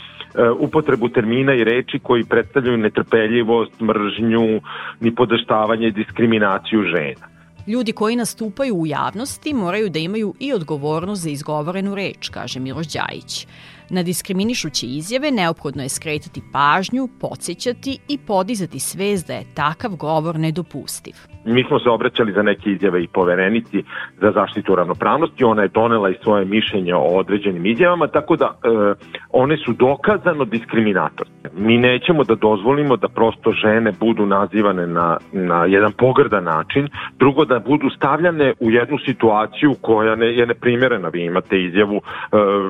[SPEAKER 5] upotrebu termina i reči koji predstavljaju netrpeljivost, mržnju, nipodaštavanje, diskriminaciju žena.
[SPEAKER 1] Ljudi koji nastupaju u javnosti moraju da imaju i odgovornost za izgovorenu reč, kaže Miloš Đajić. Na diskriminišuće izjave neophodno je skretati pažnju, podsjećati i podizati svest da je takav govor nedopustiv.
[SPEAKER 5] Mi smo se obraćali za neke izjave i poverenici za zaštitu ravnopravnosti, ona je donela i svoje mišljenje o određenim izjavama, tako da e, one su dokazano diskriminatorne. Mi nećemo da dozvolimo da prosto žene budu nazivane na, na jedan pogrdan način, drugo da budu stavljane u jednu situaciju koja ne, je neprimjerena. Vi imate izjavu e,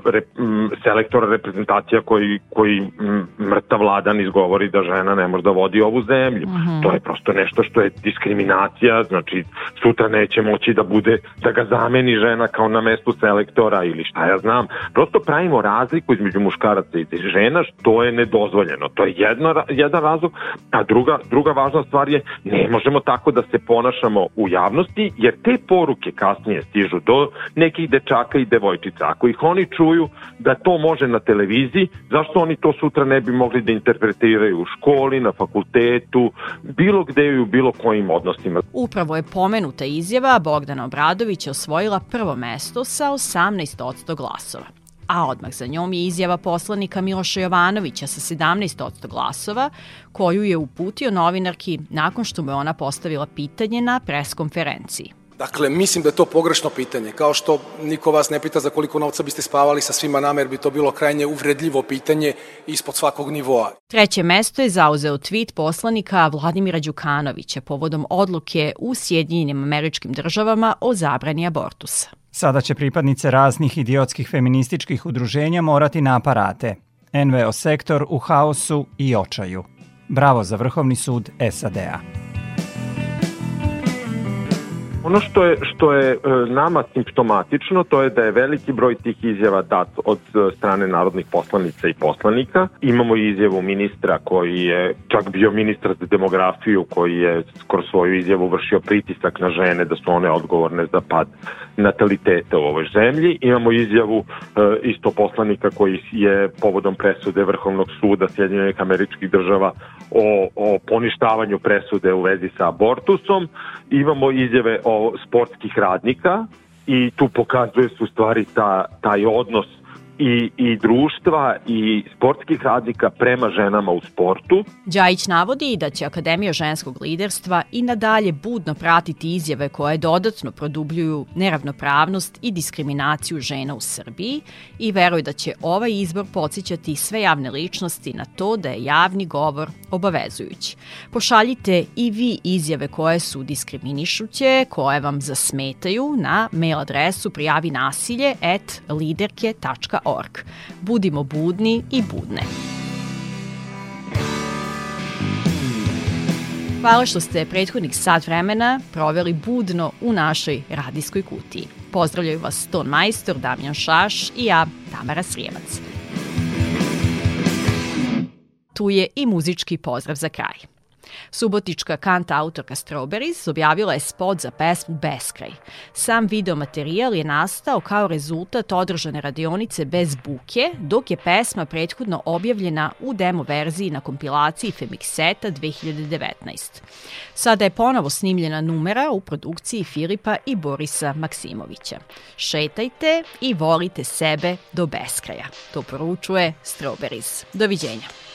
[SPEAKER 5] re, m, reprezentacija koji, koji mrtav vladan izgovori da žena ne može da vodi ovu zemlju. Mm -hmm. To je prosto nešto što je diskriminacija znači sutra neće moći da bude, da ga zameni žena kao na mestu selektora ili šta ja znam. Prosto pravimo razliku između muškaraca i žena, što je nedozvoljeno. To je jedna, jedan razlog, a druga, druga važna stvar je ne možemo tako da se ponašamo u javnosti, jer te poruke kasnije stižu do nekih dečaka i devojčica. Ako ih oni čuju da to može na televiziji, zašto oni to sutra ne bi mogli da interpretiraju u školi, na fakultetu, bilo gde i u bilo kojim odnosima
[SPEAKER 1] Upravo je pomenuta izjava Bogdana Obradovića osvojila prvo mesto sa 18% glasova a odmah za njom je izjava poslanika Miloša Jovanovića sa 17% glasova, koju je uputio novinarki nakon što mu je ona postavila pitanje na preskonferenciji.
[SPEAKER 12] Dakle, mislim da je to pogrešno pitanje. Kao što niko vas ne pita za koliko novca biste spavali sa svima nama, jer bi to bilo krajnje uvredljivo pitanje ispod svakog nivoa.
[SPEAKER 1] Treće mesto je zauzeo tweet poslanika Vladimira Đukanovića povodom odluke u Sjedinjenim američkim državama o zabrani abortusa.
[SPEAKER 13] Sada će pripadnice raznih idiotskih feminističkih udruženja morati na aparate. NVO sektor u haosu i očaju. Bravo za Vrhovni sud SAD-a.
[SPEAKER 5] Ono što je, što je e, nama simptomatično, to je da je veliki broj tih izjava dat od e, strane narodnih poslanica i poslanika. Imamo izjavu ministra koji je čak bio ministar za demografiju, koji je skoro svoju izjavu vršio pritisak na žene da su one odgovorne za pad nataliteta u ovoj zemlji. Imamo izjavu e, isto poslanika koji je povodom presude Vrhovnog suda Sjedinjenih američkih država o, o poništavanju presude u vezi sa abortusom. Imamo izjave o sportskih radnika i tu pokazuje su stvari ta, taj odnos i, i društva i sportskih radnika prema ženama u sportu.
[SPEAKER 1] Đajić navodi da će Akademija ženskog liderstva i nadalje budno pratiti izjave koje dodatno produbljuju neravnopravnost i diskriminaciju žena u Srbiji i veruje da će ovaj izbor podsjećati sve javne ličnosti na to da je javni govor obavezujući. Pošaljite i vi izjave koje su diskriminišuće, koje vam zasmetaju na mail adresu prijavi nasilje at liderke.org. Budimo budni i budne.
[SPEAKER 14] Hvala što ste prethodnih sat vremena proveli budno u našoj radijskoj kutiji. Pozdravljaju vas ton majstor Damjan Šaš i ja, Tamara Srijemac. Tu je i muzički pozdrav za kraj. Subotička kanta autorka Strawberries objavila je spot za pesmu Beskraj. Sam video materijal je nastao kao rezultat održane radionice bez buke, dok je pesma prethodno objavljena u demo verziji na kompilaciji Femixeta 2019. Sada je ponovo snimljena numera u produkciji Filipa i Borisa Maksimovića. Šetajte i volite sebe do beskraja. To poručuje Strawberries. Doviđenja.